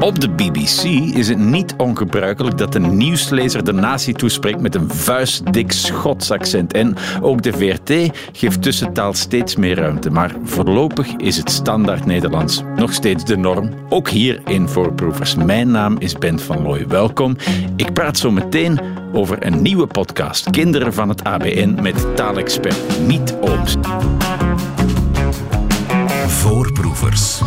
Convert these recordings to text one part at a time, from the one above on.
Op de BBC is het niet ongebruikelijk dat de nieuwslezer de natie toespreekt met een vuistdik Schots accent. En ook de VRT geeft tussentaal steeds meer ruimte. Maar voorlopig is het standaard Nederlands nog steeds de norm. Ook hier in Voorproevers. Mijn naam is Ben van Looy. Welkom. Ik praat zo meteen over een nieuwe podcast. Kinderen van het ABN met taalexpert Miet Ooms. Voorproevers.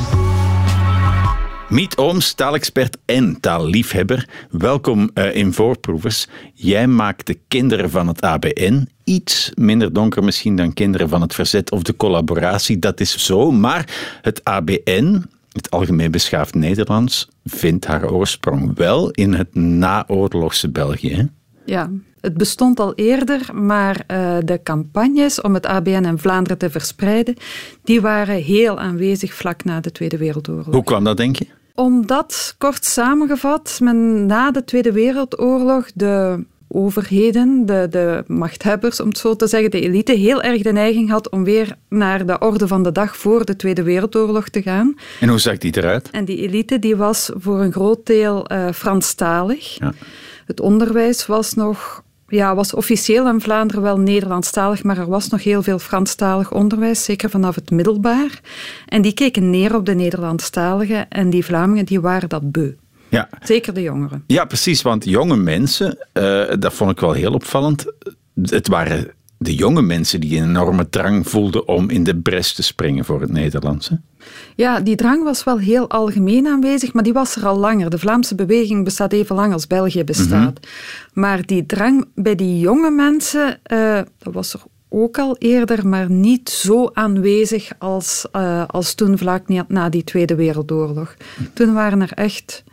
Miet Ooms, taalexpert en taalliefhebber. Welkom uh, in Voorproevers. Jij maakt de kinderen van het ABN iets minder donker misschien dan kinderen van het verzet of de collaboratie. Dat is zo. Maar het ABN, het Algemeen Beschaafd Nederlands, vindt haar oorsprong wel in het naoorlogse België. Hè? Ja, het bestond al eerder, maar uh, de campagnes om het ABN in Vlaanderen te verspreiden, die waren heel aanwezig vlak na de Tweede Wereldoorlog. Hoe kwam dat, denk je? Omdat, kort samengevat, men na de Tweede Wereldoorlog de overheden, de, de machthebbers, om het zo te zeggen, de elite, heel erg de neiging had om weer naar de orde van de dag voor de Tweede Wereldoorlog te gaan. En hoe zag die eruit? En die elite die was voor een groot deel uh, Franstalig. Ja. Het onderwijs was nog ja, was officieel in Vlaanderen wel Nederlandstalig, maar er was nog heel veel Franstalig onderwijs, zeker vanaf het middelbaar. En die keken neer op de Nederlandstaligen en die Vlamingen die waren dat beu. Ja. Zeker de jongeren. Ja, precies, want jonge mensen, uh, dat vond ik wel heel opvallend. Het waren de jonge mensen die een enorme drang voelden om in de bres te springen voor het Nederlands. Ja, die drang was wel heel algemeen aanwezig, maar die was er al langer. De Vlaamse beweging bestaat even lang als België bestaat. Mhm. Maar die drang bij die jonge mensen, uh, dat was er ook al eerder, maar niet zo aanwezig als, uh, als toen vlak na die Tweede Wereldoorlog. Toen waren er echt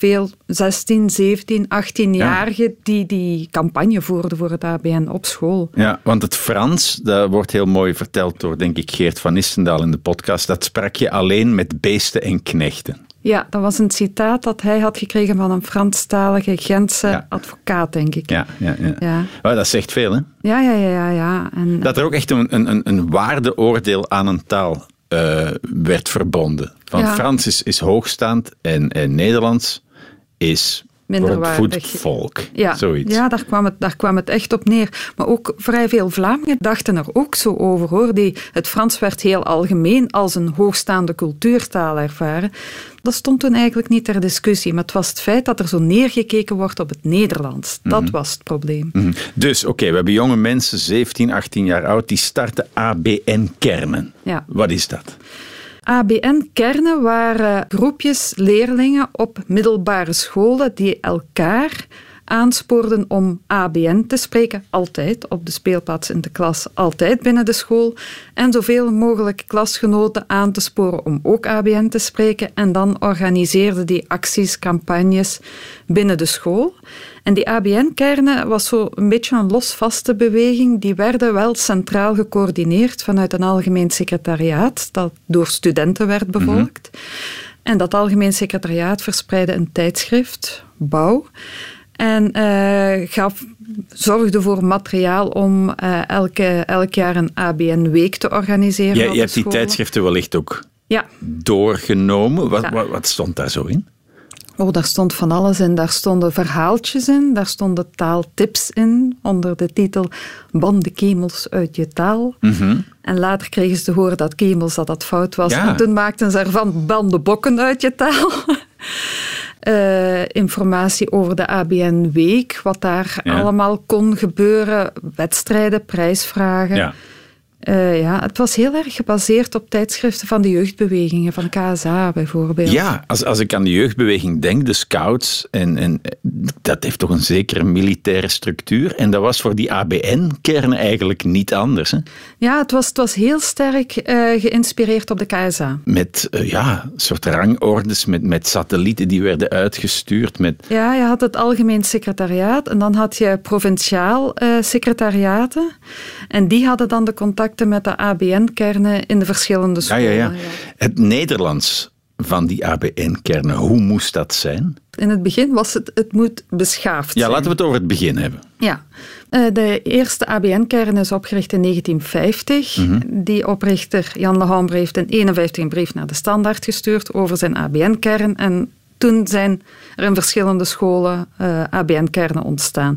veel 16, 17, 18-jarigen die die campagne voerden voor het ABN op school. Ja, want het Frans, dat wordt heel mooi verteld door, denk ik, Geert van Istendaal in de podcast. Dat sprak je alleen met beesten en knechten. Ja, dat was een citaat dat hij had gekregen van een Franstalige Gentse advocaat, denk ik. Ja, ja, ja. ja. Oh, dat zegt veel, hè? Ja, ja, ja. ja, ja. En, dat er ook echt een, een, een waardeoordeel aan een taal uh, werd verbonden. Want Frans is, is hoogstaand en, en Nederlands is minderwaardig. volk. Ja, Zoiets. ja daar, kwam het, daar kwam het echt op neer. Maar ook vrij veel Vlamingen dachten er ook zo over. Hoor. Die, het Frans werd heel algemeen als een hoogstaande cultuurtaal ervaren. Dat stond toen eigenlijk niet ter discussie. Maar het was het feit dat er zo neergekeken wordt op het Nederlands. Dat mhm. was het probleem. Mhm. Dus, oké, we hebben jonge mensen, 17, 18 jaar oud, die starten ABN-kernen. Ja. Wat is dat? ABN-kernen waren groepjes leerlingen op middelbare scholen die elkaar aanspoorden om ABN te spreken, altijd op de speelplaats in de klas, altijd binnen de school, en zoveel mogelijk klasgenoten aan te sporen om ook ABN te spreken. En dan organiseerden die acties, campagnes binnen de school. En die ABN-kernen was zo een beetje een losvaste beweging. Die werden wel centraal gecoördineerd vanuit een algemeen secretariaat dat door studenten werd bevolkt. En dat algemeen secretariaat verspreidde een tijdschrift, Bouw. En uh, gaf, zorgde voor materiaal om uh, elke, elk jaar een ABN-week te organiseren. Ja, je hebt die tijdschriften wellicht ook ja. doorgenomen. Wat, wat, wat, stond daar zo in? Oh, daar stond van alles in. Daar stonden verhaaltjes in, daar stonden taaltips in, onder de titel Ban de kemels uit je taal. Mm En later kregen ze te horen dat kemels dat dat fout was. Ja. En toen maakten ze ervan ban de bokken uit je taal. Uh, informatie over de ABN Week, wat daar allemaal kon gebeuren, wedstrijden, prijsvragen. Ja. Uh, ja, het was heel erg gebaseerd op tijdschriften van de jeugdbewegingen, van KSA bijvoorbeeld. Ja, als, als ik aan de jeugdbeweging denk, de scouts, en, en dat heeft toch een zekere militaire structuur. En dat was voor die ABN-kernen eigenlijk niet anders. Hè? Ja, het was, het was heel sterk uh, geïnspireerd op de KSA. Met uh, ja, een soort rangordes, met, met satellieten die werden uitgestuurd. Met... Ja, je had het algemeen secretariaat en dan had je provinciaal secretariaten. En die hadden dan de contact met de ABN-kernen in de verschillende scholen. Ja, ja, ja. Het Nederlands van die ABN-kernen, hoe moest dat zijn? In het begin was het, het moet beschaafd ja, laten we het over het begin hebben. Ja, eh, de eerste ABN-kern is opgericht in 1950. Mhm. Die oprichter Jan Lehambre heeft in 1951 een brief naar de Standaard gestuurd over zijn ABN-kern. En toen zijn er in verschillende scholen uh, ABN-kernen ontstaan.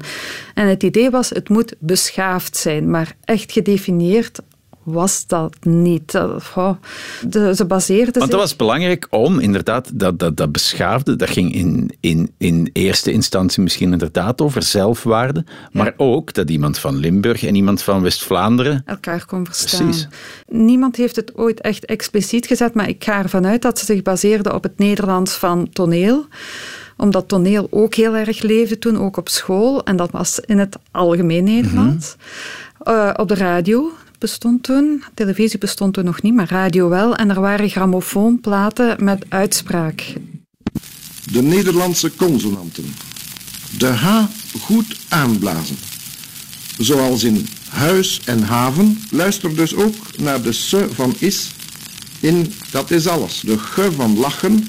En het idee was, het moet beschaafd zijn, maar echt gedefinieerd was dat niet. Oh, de, ze baseerden Want dat was belangrijk om inderdaad dat, dat, dat beschaafde, dat ging in, in, in eerste instantie misschien inderdaad over zelfwaarde, maar ook dat iemand van Limburg en iemand van West-Vlaanderen elkaar kon verstaan. Precies. Niemand heeft het ooit echt expliciet gezet, maar ik ga ervan uit dat ze zich baseerden op het Nederlands van toneel omdat toneel ook heel erg leefde toen, ook op school. En dat was in het algemeen Nederlands. Mhm. Eh, op de radio bestond toen. Televisie bestond toen nog niet, maar radio wel. En er waren grammofoonplaten met uitspraak. De Nederlandse consonanten. De H goed aanblazen. Zoals in huis en haven, luister dus ook naar de S van is in dat is alles. De G van lachen,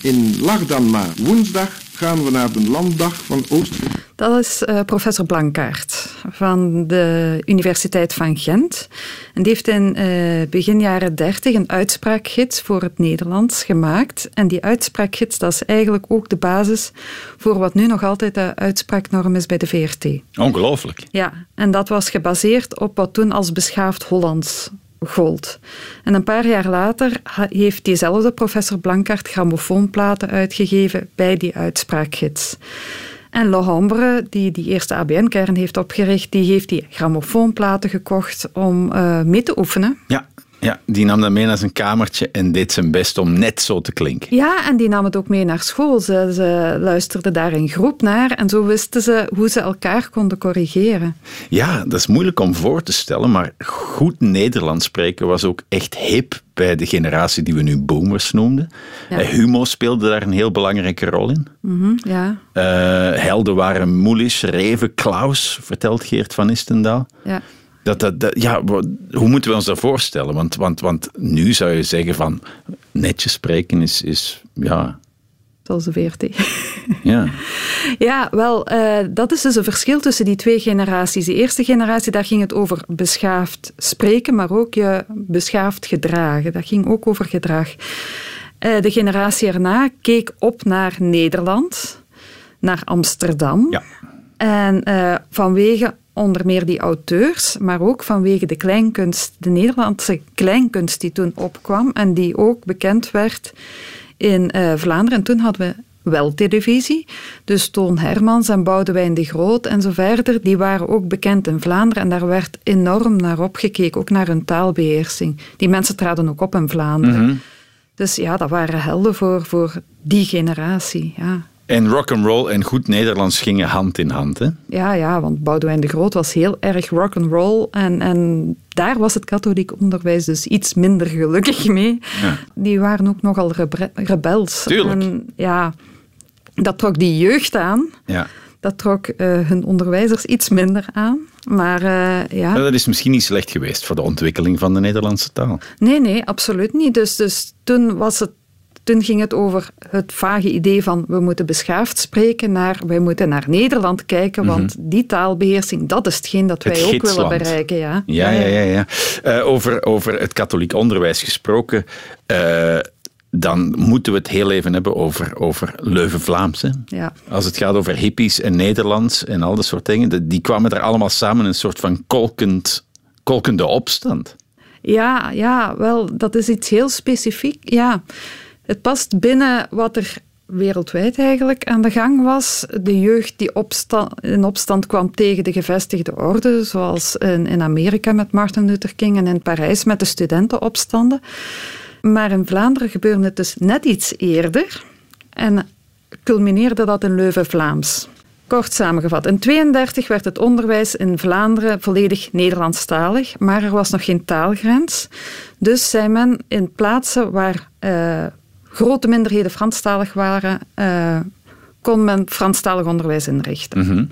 in lach dan maar woensdag gaan we naar de landdag van Oostenrijk. Dat is uh, professor Blankaert van de Universiteit van Gent. En die heeft in uh, begin jaren 30 een uitspraakgids voor het Nederlands gemaakt. En die uitspraakgids dat is eigenlijk ook de basis voor wat nu nog altijd de uitspraaknorm is bij de VRT. Ongelooflijk. Ja, en dat was gebaseerd op wat toen als beschaafd Hollands gold. En een paar jaar later heeft diezelfde professor Blankaert grammofoonplaten uitgegeven bij die uitspraakgids. En Lohambre, die die eerste ABN-kern heeft opgericht, die heeft die grammofoonplaten gekocht om uh, mee te oefenen. Ja. Ja, die nam dat mee naar zijn kamertje en deed zijn best om net zo te klinken. Ja, en die nam het ook mee naar school. Ze, ze luisterden daar in groep naar en zo wisten ze hoe ze elkaar konden corrigeren. Ja, dat is moeilijk om voor te stellen, maar goed Nederlands spreken was ook echt hip bij de generatie die we nu boomers noemden. Ja. Eh, humor speelde daar een heel belangrijke rol in. Mm ja. Uh, helden waren Moelisch, Reven, Klaus, vertelt Geert van Istendaal. Ja. Dat, dat, ja, hoe moeten we ons dat voorstellen? Want, want, want nu zou je zeggen van netjes spreken is, is ja, zoals de VRT. Ja, ja wel, uh, dat is dus een verschil tussen die twee generaties. De eerste generatie, daar ging het over beschaafd spreken, maar ook je beschaafd gedragen. Dat ging ook over gedrag. Uh, de generatie erna keek op naar Nederland, naar Amsterdam. Ja. En uh, vanwege onder meer die auteurs, maar ook vanwege de kleinkunst, de Nederlandse kleinkunst die toen opkwam en die ook bekend werd in uh, Vlaanderen. En toen hadden we wel televisie. Dus Toon Hermans en Boudewijn de Groot en zo verder, die waren ook bekend in Vlaanderen. En daar werd enorm naar opgekeken, ook naar hun taalbeheersing. Die mensen traden ook op in Vlaanderen. Mhm. Dus ja, dat waren helden voor, voor die generatie. Ja. En rock and roll en goed Nederlands gingen hand in hand, hè? Ja, ja, want Boudewijn de Groot was heel erg rock and roll en, en daar was het katholiek onderwijs dus iets minder gelukkig mee. Ja. Die waren ook nogal rebels. Tuurlijk. En, ja, dat trok die jeugd aan. Ja. Dat trok uh, hun onderwijzers iets minder aan. Maar uh, ja. Dat is misschien niet slecht geweest voor de ontwikkeling van de Nederlandse taal. Nee, nee, absoluut niet. Dus, dus toen was het toen ging het over het vage idee van we moeten beschaafd spreken naar wij moeten naar Nederland kijken, mhm. want die taalbeheersing, dat is hetgeen dat wij ook willen bereiken. Ja, ja, ja. ja, ja. Uh, over, over het katholiek onderwijs gesproken. Uh, dan moeten we het heel even hebben over, over Leuven-Vlaams. Ja. Als het gaat over hippies en Nederlands en al dat soort dingen, die kwamen er allemaal samen in een soort van kolkend, kolkende opstand. Ja, ja, wel, dat is iets heel specifiek. Ja. Het past binnen wat er wereldwijd eigenlijk aan de gang was. De jeugd die in opstand kwam tegen de gevestigde orde, zoals in, in Amerika met Martin Luther King en in Parijs met de studentenopstanden. Maar in Vlaanderen gebeurde het dus net iets eerder en culmineerde dat in Leuven-Vlaams. Kort samengevat, in 1932 werd het onderwijs in Vlaanderen volledig Nederlandstalig, maar er was nog geen taalgrens. Dus zei men in plaatsen waar uh, grote minderheden Franstalig waren, uh, kon men Franstalig onderwijs inrichten. Mhm.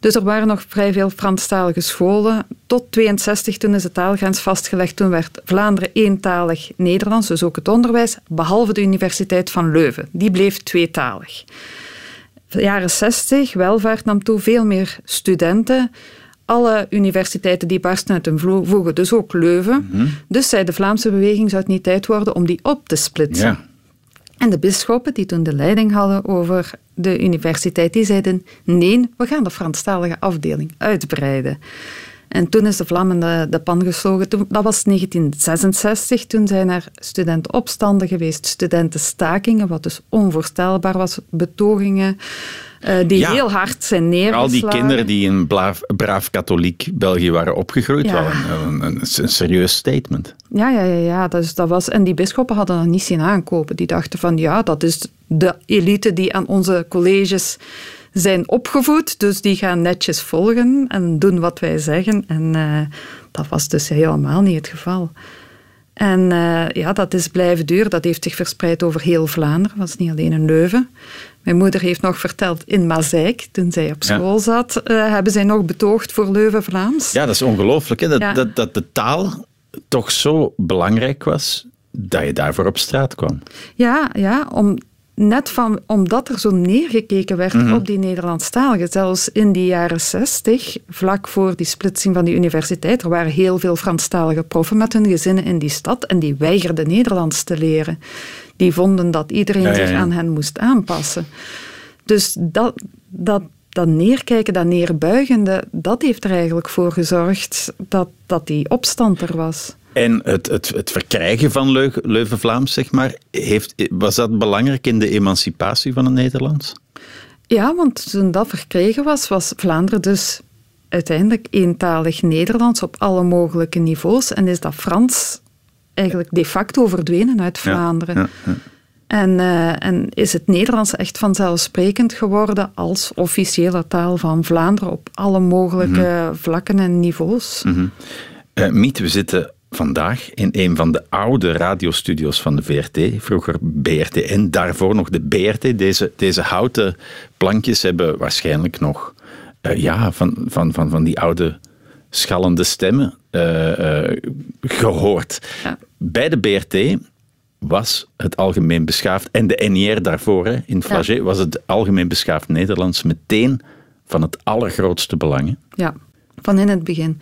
Dus er waren nog vrij veel Franstalige scholen. Tot 62, toen is de taalgrens vastgelegd. Toen werd Vlaanderen eentalig Nederlands, dus ook het onderwijs, behalve de Universiteit van Leuven. Die bleef tweetalig. De jaren 60, welvaart nam toe, veel meer studenten alle universiteiten die barsten uit hun voegen, dus ook Leuven. Mhm. Dus zei de Vlaamse beweging, zou het niet tijd worden om die op te splitsen. Ja. En de bisschoppen die toen de leiding hadden over de universiteit, die zeiden nee, we gaan de Franstalige afdeling uitbreiden. En toen is de vlammen de, de pan geslogen. dat was 1966. Toen zijn er studentenopstanden geweest, studentenstakingen, wat dus onvoorstelbaar was, betogingen. Uh, die heel hard zijn neergeslagen. Al die kinderen die in braaf, braaf katholiek België waren opgegroeid, ja. een, een, een, serieus statement. Ja, ja, ja, ja. Dus dat was, en die bisschoppen hadden dat niet zien aankopen. Die dachten van ja, dat is de elite die aan onze colleges zijn opgevoed, dus die gaan netjes volgen en doen wat wij zeggen. En uh, dat was dus helemaal niet het geval. En uh, ja, dat is blijven duren. Dat heeft zich verspreid over heel Vlaanderen. Dat was niet alleen in Leuven. Mijn moeder heeft nog verteld, in Mazeik, toen zij op school zat, uh, hebben zij nog betoogd voor Leuven-Vlaams. Ja, dat is ongelooflijk. Dat, ja. dat, dat de taal toch zo belangrijk was dat je daarvoor op straat kwam. Ja, ja om, net van, omdat er zo neergekeken werd mhm. op die Nederlandstaligen. Zelfs in die jaren zestig, vlak voor die splitsing van die universiteit, er waren heel veel Franstalige proffen met hun gezinnen in die stad en die weigerden Nederlands te leren. Die vonden dat iedereen zich aan hen moest aanpassen. Dus dat, dat, dat neerkijken, dat neerbuigende, dat heeft er eigenlijk voor gezorgd dat, dat die opstand er was. En het, het, het verkrijgen van Leuven-Vlaams, zeg maar, heeft, was dat belangrijk in de emancipatie van het Nederlands? Ja, want toen dat verkregen was, was Vlaanderen dus uiteindelijk eentalig Nederlands op alle mogelijke niveaus. En is dat Frans eigenlijk de facto verdwenen uit Vlaanderen. Ja, ja, en, uh, en, is het Nederlands echt vanzelfsprekend geworden als officiële taal van Vlaanderen op alle mogelijke mhm. vlakken en niveaus. Mm -hmm. uh, Miet, we zitten vandaag in een van de oude radiostudio's van de VRT, vroeger BRTN, daarvoor nog de BRT. Deze, deze houten plankjes hebben waarschijnlijk nog uh, ja, van, van, van, van die oude schallende stemmen uh, uh, gehoord. Ja. Bij de BRT was het algemeen beschaafd, en de NIR daarvoor, hè, in Flagey, ja. was het algemeen beschaafd Nederlands meteen van het allergrootste belang. Ja van in het begin.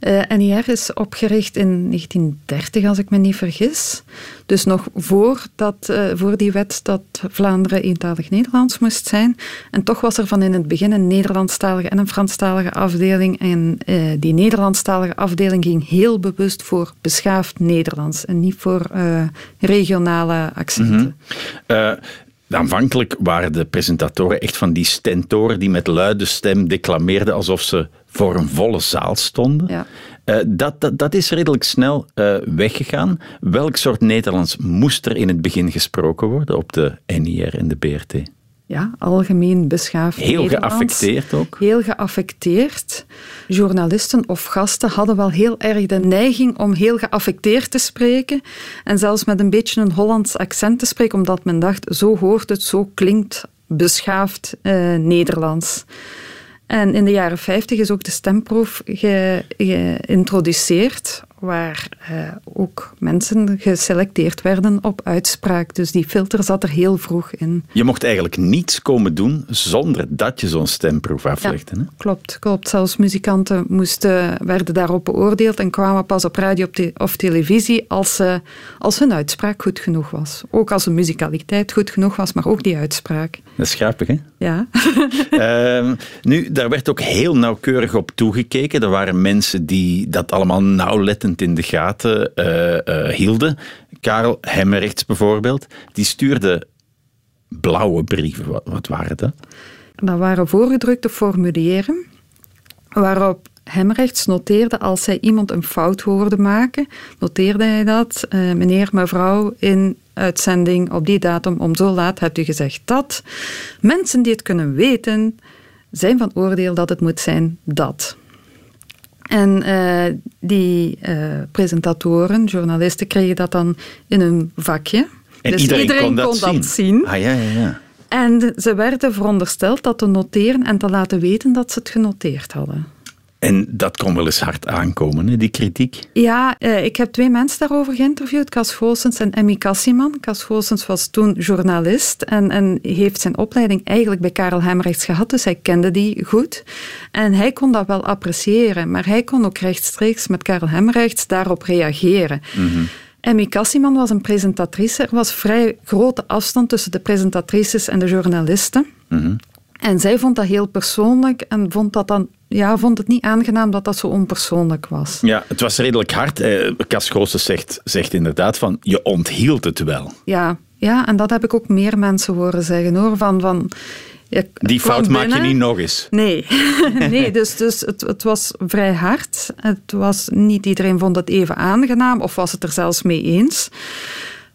Uh, eh, NIR is opgericht in 1930, als ik me niet vergis. Dus nog voor, dat, uh, voor die wet dat Vlaanderen eentalig Nederlands moest zijn. En toch was er van in het begin een Nederlandstalige en een Franstalige afdeling. En uh, die Nederlandstalige afdeling ging heel bewust voor beschaafd Nederlands en niet voor regionale accenten. Mm Aanvankelijk waren de presentatoren echt van die stentoren die met luide stem declameerden alsof ze voor een volle zaal stonden. Ja. Uh, dat, dat, dat, is redelijk snel uh, weggegaan. Welk soort Nederlands moest er in het begin gesproken worden op de NIR en de BRT? Ja, algemeen beschaafd Heel Nederlands. geaffecteerd ook. Heel geaffecteerd. Journalisten of gasten hadden wel heel erg de neiging om heel geaffecteerd te spreken. En zelfs met een beetje een Hollands accent te spreken, omdat men dacht, zo hoort het, zo klinkt beschaafd uh, Nederlands. En in de jaren 50 is ook de stemproef geïntroduceerd waar uh, ook mensen geselecteerd werden op uitspraak. Dus die filter zat er heel vroeg in. Je mocht eigenlijk niets komen doen zonder dat je zo'n stemproef aflegde. Ja, klopt, klopt. Zelfs muzikanten moesten, werden daarop beoordeeld en kwamen pas op radio of televisie als, uh, als hun uitspraak goed genoeg was. Ook als de muzikaliteit goed genoeg was, maar ook die uitspraak. Dat is grappig, hè? Ja. uh, nu, daar werd ook heel nauwkeurig op toegekeken. Er waren mensen die dat allemaal nauwlettend in de gaten uh, hielden. Karel Hemmerrechts bijvoorbeeld, die stuurde blauwe brieven. Wat, waren dat? Dat waren voorgedrukte formulieren waarop Hemrechts noteerde als hij iemand een fout hoorde maken, noteerde hij dat. Uh, meneer, mevrouw, in uitzending op die datum om zo laat hebt u gezegd dat. Mensen die het kunnen weten, zijn van oordeel dat het moet zijn dat. En uh, die uh, presentatoren, journalisten, kregen dat dan in een vakje. En dus iedereen, iedereen kon, dat, kon zien. dat zien. Ah, ja, ja, ja. En ze werden verondersteld dat te noteren en te laten weten dat ze het genoteerd hadden. En dat kon wel eens hard aankomen, hè, die kritiek. Ja, eh, ik heb twee mensen daarover geïnterviewd, Cas Goossens en Emmy Kassiman. Cas Goossens was toen journalist en, en heeft zijn opleiding eigenlijk bij Karel Hemrechts gehad, dus hij kende die goed. En hij kon dat wel appreciëren, maar hij kon ook rechtstreeks met Karel Hemrechts daarop reageren. Mm Emmy Kassiman was een presentatrice. Er was vrij grote afstand tussen de presentatrices en de journalisten. En zij vond dat heel persoonlijk en vond, dat dan, ja, vond het niet aangenaam dat dat zo onpersoonlijk was. Ja, het was redelijk hard. Eh, Cas zegt, zegt inderdaad van, je onthield het wel. Ja, ja, en dat heb ik ook meer mensen horen zeggen hoor. Van, van, Die fout maak je niet nog eens. Nee, nee dus, dus het, het was vrij hard. Het was, niet iedereen vond het even aangenaam of was het er zelfs mee eens.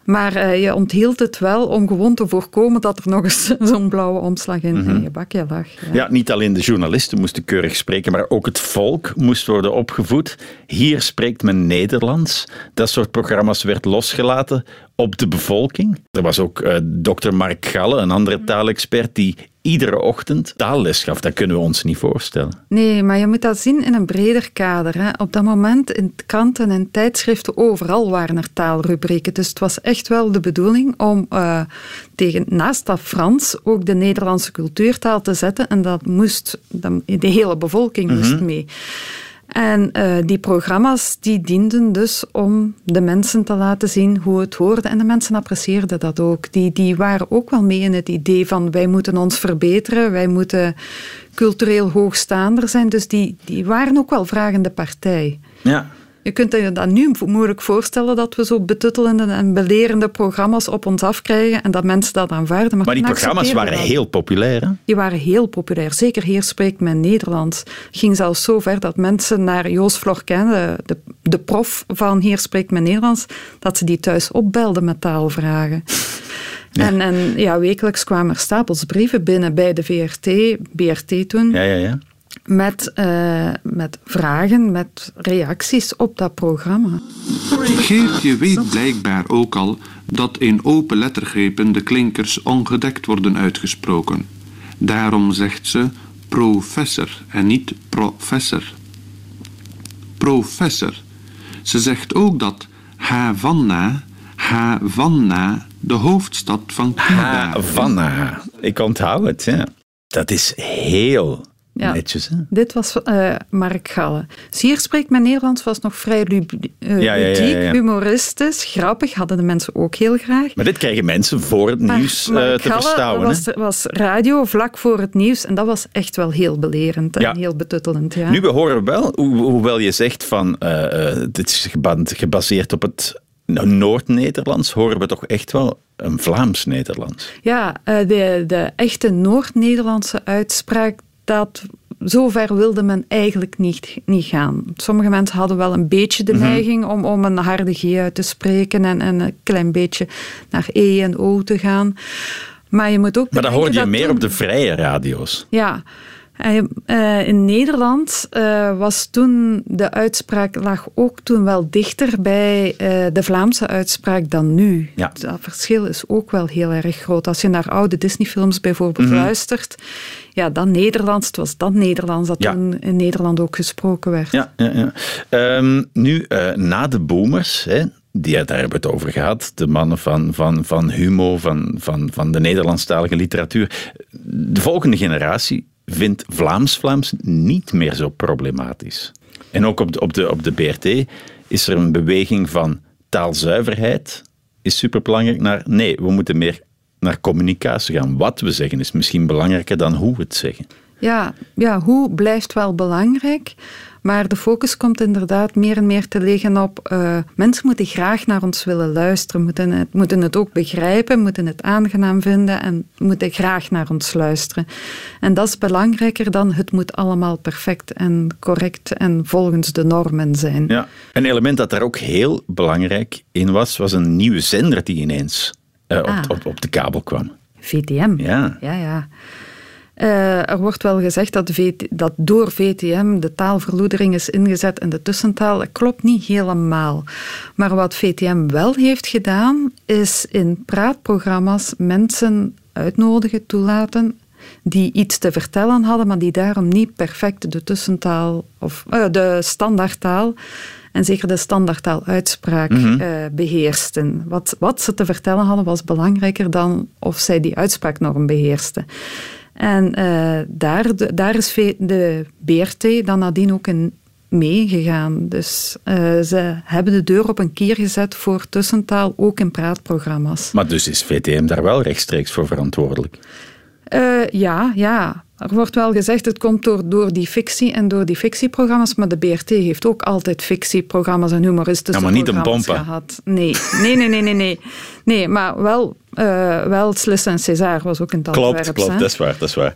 Maar eh, je onthield het wel om gewoon te voorkomen dat er nog eens zo'n blauwe omslag in, in je bakje lag. Ja. Ja, niet alleen de journalisten moesten keurig spreken, maar ook het volk moest worden opgevoed. Hier spreekt men Nederlands. Dat soort programma's werd losgelaten op de bevolking. Er was ook eh, dokter Mark Galle, een andere taalexpert, die iedere ochtend taalles gaf. Dat kunnen we ons niet voorstellen. Nee, maar je moet dat zien in een breder kader. Hè. Op dat moment in kranten en tijdschriften overal waren er taalrubrieken. Dus het was echt wel de bedoeling om eh, tegen, naast dat Frans ook de Nederlandse cultuurtaal te zetten. En dat moest, de hele bevolking moest mee. En eh, die programma's die dienden dus om de mensen te laten zien hoe het hoorde. En de mensen apprecieerden dat ook. Die, die waren ook wel mee in het idee van wij moeten ons verbeteren, wij moeten cultureel hoogstaander zijn. Dus die, die waren ook wel vragende partij. Ja. Je kunt je dat nu moeilijk voorstellen dat we zo betuttelende en belerende programma's op ons afkrijgen en dat mensen dat aanvaarden. Maar, Maar die programma's waren dat. heel populair. Hè? Die waren heel populair. Zeker hier spreekt men Nederlands. Het ging zelfs zo ver dat mensen naar Joost Florquin, de, de, de prof van Hier spreekt men Nederlands, dat ze die thuis opbelden met taalvragen. En, en ja, wekelijks kwamen er stapels brieven binnen bij de VRT, BRT toen, Ja, ja, ja. Met, eh, met vragen, met reacties op dat programma. Geertje weet blijkbaar ook al dat in open lettergrepen de klinkers ongedekt worden uitgesproken. Daarom zegt ze professor en niet professor. Professor. Ze zegt ook dat Havana, Havana, de hoofdstad van Cuba. Havana. Ik onthoud het, ja. Dat is heel Ja. netjes, hè? Dit was eh, Mark Galle. Dus hier spreekt men Nederlands, was nog vrij eh, Ja, ja, ja, ludiek, humoristisch, grappig, hadden de mensen ook heel graag. Maar dit krijgen mensen voor het Maar nieuws eh, te Galle verstouwen. was, hè? was radio vlak voor het nieuws en dat was echt wel heel belerend en heel betuttelend. Ja. Nu, we horen wel, ho- hoewel je zegt van dit is geba- gebaseerd op het Noord-Nederlands, horen we toch echt wel een Vlaams-Nederlands. Ja, de, de echte Noord-Nederlandse uitspraak, dat, zover wilde men eigenlijk niet, niet gaan. Sommige mensen hadden wel een beetje Mhm. de neiging om, om een harde G uit te spreken en, en een klein beetje naar E en O te gaan. Maar je moet ook Maar dat hoorde je dat meer toen- op de vrije radio's. Ja. Eh, in Nederland eh, was toen de uitspraak lag ook toen wel dichter bij eh, de Vlaamse uitspraak dan nu. Ja. Dat verschil is ook wel heel erg groot. Als je naar oude Disney-films bijvoorbeeld Mhm. luistert, ja, dan Nederlands, het was dat Nederlands dat Ja. toen in Nederland ook gesproken werd. Ja, ja, ja. Ehm, nu, na de boomers, hè, die, daar hebben we het over gehad, de mannen van, van, van Humo, van, van, van de Nederlandstalige literatuur. De volgende generatie vindt Vlaams-Vlaams niet meer zo problematisch. En ook op de, op, de, op de BRT is er een beweging van taalzuiverheid, is superbelangrijk, naar nee, we moeten meer naar communicatie gaan. Wat we zeggen is misschien belangrijker dan hoe we het zeggen. Ja, ja, hoe blijft wel belangrijk, maar de focus komt inderdaad meer en meer te liggen op eh, mensen moeten graag naar ons willen luisteren, moeten het, moeten het ook begrijpen, moeten het aangenaam vinden en moeten graag naar ons luisteren. En dat is belangrijker dan het moet allemaal perfect en correct en volgens de normen zijn. Ja. Een element dat daar ook heel belangrijk in was, was een nieuwe zender die ineens eh, op, Ah. op, op de kabel kwam. VTM. Ja. Ja, ja. Eh, er wordt wel gezegd dat, VT dat door VTM de taalverloedering is ingezet in de tussentaal. Dat klopt niet helemaal. Maar wat VTM wel heeft gedaan, is in praatprogramma's mensen uitnodigen, toelaten die iets te vertellen hadden, maar die daarom niet perfect de tussentaal of eh, de standaardtaal en zeker de standaardtaaluitspraak eh, beheersten. Wat, wat ze te vertellen hadden was belangrijker dan of zij die uitspraaknorm beheersten. En eh, daar, de- daar is de BRT dan nadien ook een meegegaan. Dus uh, ze hebben de deur op een keer gezet voor tussentaal, ook in praatprogramma's. Maar dus is VTM daar wel rechtstreeks voor verantwoordelijk? Uh, ja, ja. Er wordt wel gezegd, het komt door, door die fictie en door die fictieprogramma's, maar de BRT heeft ook altijd fictieprogramma's en humoristische ja, maar niet een pompen. gehad. Nee, nee, nee, nee, nee. Nee, nee maar wel, uh, wel Sliss en César was ook een Klopt, klopt, klopt, dat is waar. Dat is waar.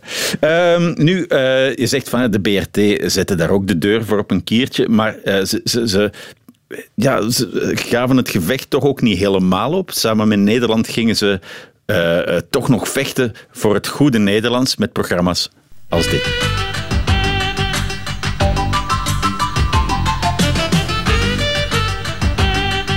Um, nu, uh, je zegt van de BRT zette daar ook de deur voor op een kiertje, maar uh, ze, ze, ze ja, ze gaven het gevecht toch ook niet helemaal op. Samen met Nederland gingen ze uh, uh, toch nog vechten voor het goede Nederlands met programma's als dit.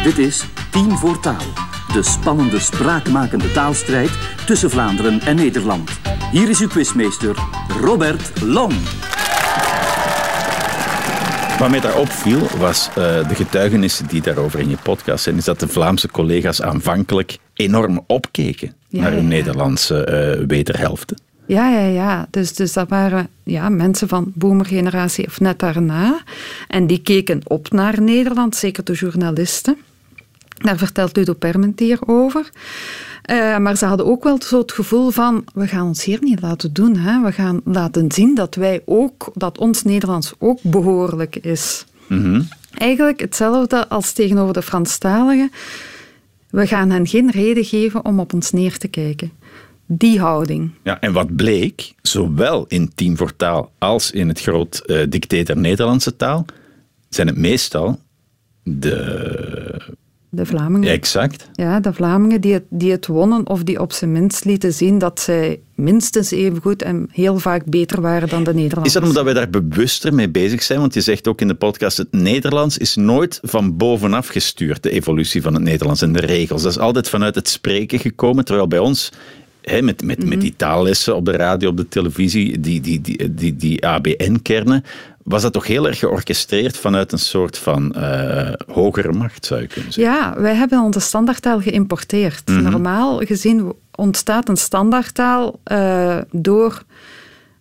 Dit is Team voor Taal, de spannende spraakmakende taalstrijd tussen Vlaanderen en Nederland. Hier is uw quizmeester Robert Long. Wat mij daar opviel was uh, de getuigenissen die daarover in je podcast zijn, is dat de Vlaamse collega's aanvankelijk enorm opkeken ja, naar hun ja. Nederlandse uh, wederhelften. Ja, ja, ja. Dus, dus dat waren ja, mensen van boomergeneratie of net daarna. En die keken op naar Nederland, zeker de journalisten. Daar vertelt Ludo Permentier over. Uh, maar ze hadden ook wel zo het gevoel van, we gaan ons hier niet laten doen. Hè? We gaan laten zien dat wij ook, dat ons Nederlands ook behoorlijk is. Mm -hmm. Eigenlijk hetzelfde als tegenover de Franstaligen. We gaan hen geen reden geven om op ons neer te kijken. Die houding. Ja, en wat bleek, zowel in Team voor Taal als in het groot uh, dicté der Nederlandse taal, zijn het meestal de de Vlamingen. Exact. Ja, de Vlamingen die het, die het wonnen of die op zijn minst lieten zien dat zij minstens even goed en heel vaak beter waren dan de Nederlanders. Is dat omdat wij daar bewuster mee bezig zijn? Want je zegt ook in de podcast, het Nederlands is nooit van bovenaf gestuurd, de evolutie van het Nederlands en de regels. Dat is altijd vanuit het spreken gekomen, terwijl bij ons He, met, met, mm -hmm. met die taallessen op de radio, op de televisie, die, die, die, die, die ABN-kernen, was dat toch heel erg georchestreerd vanuit een soort van uh, hogere macht, zou je kunnen zeggen? Ja, wij hebben onze standaardtaal geïmporteerd. Mm -hmm. Normaal gezien ontstaat een standaardtaal uh, door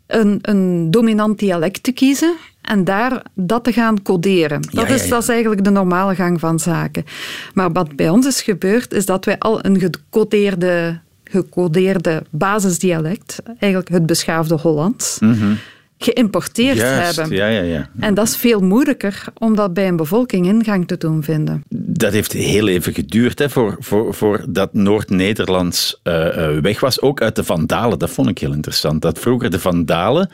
een, een dominant dialect te kiezen en daar dat te gaan coderen. Dat, ja, ja, ja. Is, dat is eigenlijk de normale gang van zaken. Maar wat bij ons is gebeurd, is dat wij al een gecodeerde gecodeerde basisdialect, eigenlijk het beschaafde Hollands, mm -hmm. Geïmporteerd Juist, hebben. Ja, ja, ja. En dat is veel moeilijker om dat bij een bevolking ingang te doen vinden. Dat heeft heel even geduurd hè, voor, voor, voor dat Noord-Nederlands uh, uh, weg was. Ook uit de Vandalen, dat vond ik heel interessant. Dat vroeger de Vandalen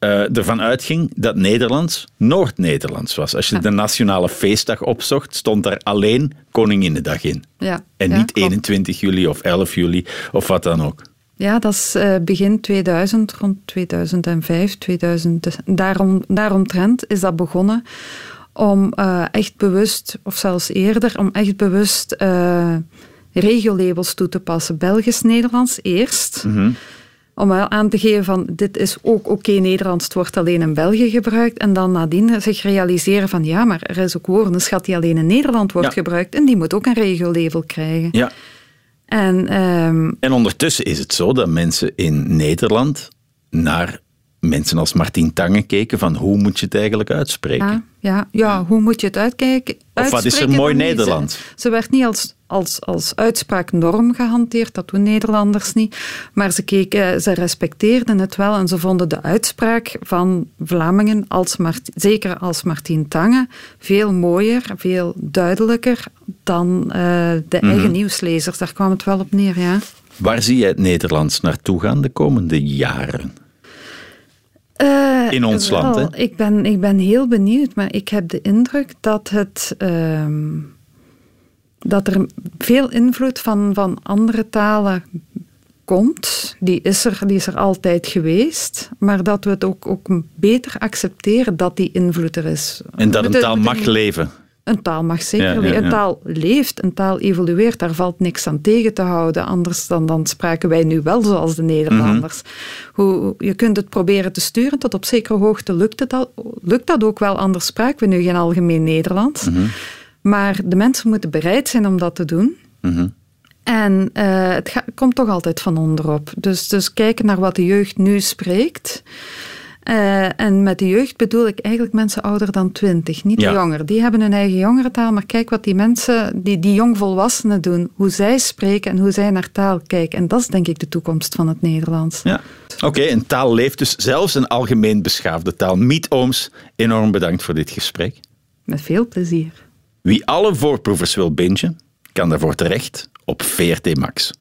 uh, ervan uitging dat Nederlands Noord-Nederlands was. Als je ja. de nationale feestdag opzocht, stond daar alleen Koninginnedag in. Ja. En niet klopt. 21 juli of 11 juli of wat dan ook. Ja, dat is uh, begin 2000, rond 2005, 2000, daarom, daaromtrent is dat begonnen om uh, echt bewust, of zelfs eerder, om echt bewust uh, regiolabels toe te passen. Belgisch-Nederlands eerst. Mm -hmm om wel aan te geven van dit is ook oké okay, Nederlands, het wordt alleen in België gebruikt. En dan nadien zich realiseren van ja, maar er is ook woordenschat die alleen in Nederland wordt ja. gebruikt. En die moet ook een regiolabel krijgen. Ja. En, um, en ondertussen is het zo dat mensen in Nederland naar mensen als Martien Tangen keken van hoe moet je het eigenlijk uitspreken? Ja, ja, ja hoe moet je het uitkijken? Of wat is er mooi Nederlands? Ze, ze, werd niet als, als, als uitspraaknorm gehanteerd, dat doen Nederlanders niet. Maar ze, keken, ze respecteerden het wel en ze vonden de uitspraak van Vlamingen, als Mart, zeker als Martien Tangen, veel mooier, veel duidelijker dan uh, de mm -hmm. eigen nieuwslezers. Daar kwam het wel op neer, ja. Waar zie je het Nederlands naartoe gaan de komende jaren? Uh, in ons wel, land, hè? Ik ben, ik ben heel benieuwd, maar ik heb de indruk dat, het, uh, dat er veel invloed van, van andere talen komt. Die is, er, die is er altijd geweest, maar dat we het ook, ook beter accepteren dat die invloed er is. En dat een taal mag leven. Een taal mag zeker Ja, leven. ja, ja. Een taal leeft, een taal evolueert. Daar valt niks aan tegen te houden. Anders dan, dan spraken wij nu wel zoals de Nederlanders. Mhm. Hoe, je kunt het proberen te sturen. Tot op zekere hoogte lukt, het al, lukt dat ook wel. Anders spraken we nu geen algemeen Nederlands. Mhm. Maar de mensen moeten bereid zijn om dat te doen. Mhm. En uh, het komt toch altijd van onderop. Dus, dus kijken naar wat de jeugd nu spreekt. Eh, en met de jeugd bedoel ik eigenlijk mensen ouder dan twintig, niet Ja. jonger. Die hebben hun eigen jongerentaal, maar kijk wat die mensen, die, die jongvolwassenen doen. Hoe zij spreken en hoe zij naar taal kijken. En dat is denk ik de toekomst van het Nederlands. Ja. Oké, een taal leeft dus zelfs een algemeen beschaafde taal. Miet Ooms, enorm bedankt voor dit gesprek. Met veel plezier. Wie alle voorproevers wil bingen, kan daarvoor terecht op VRT Max.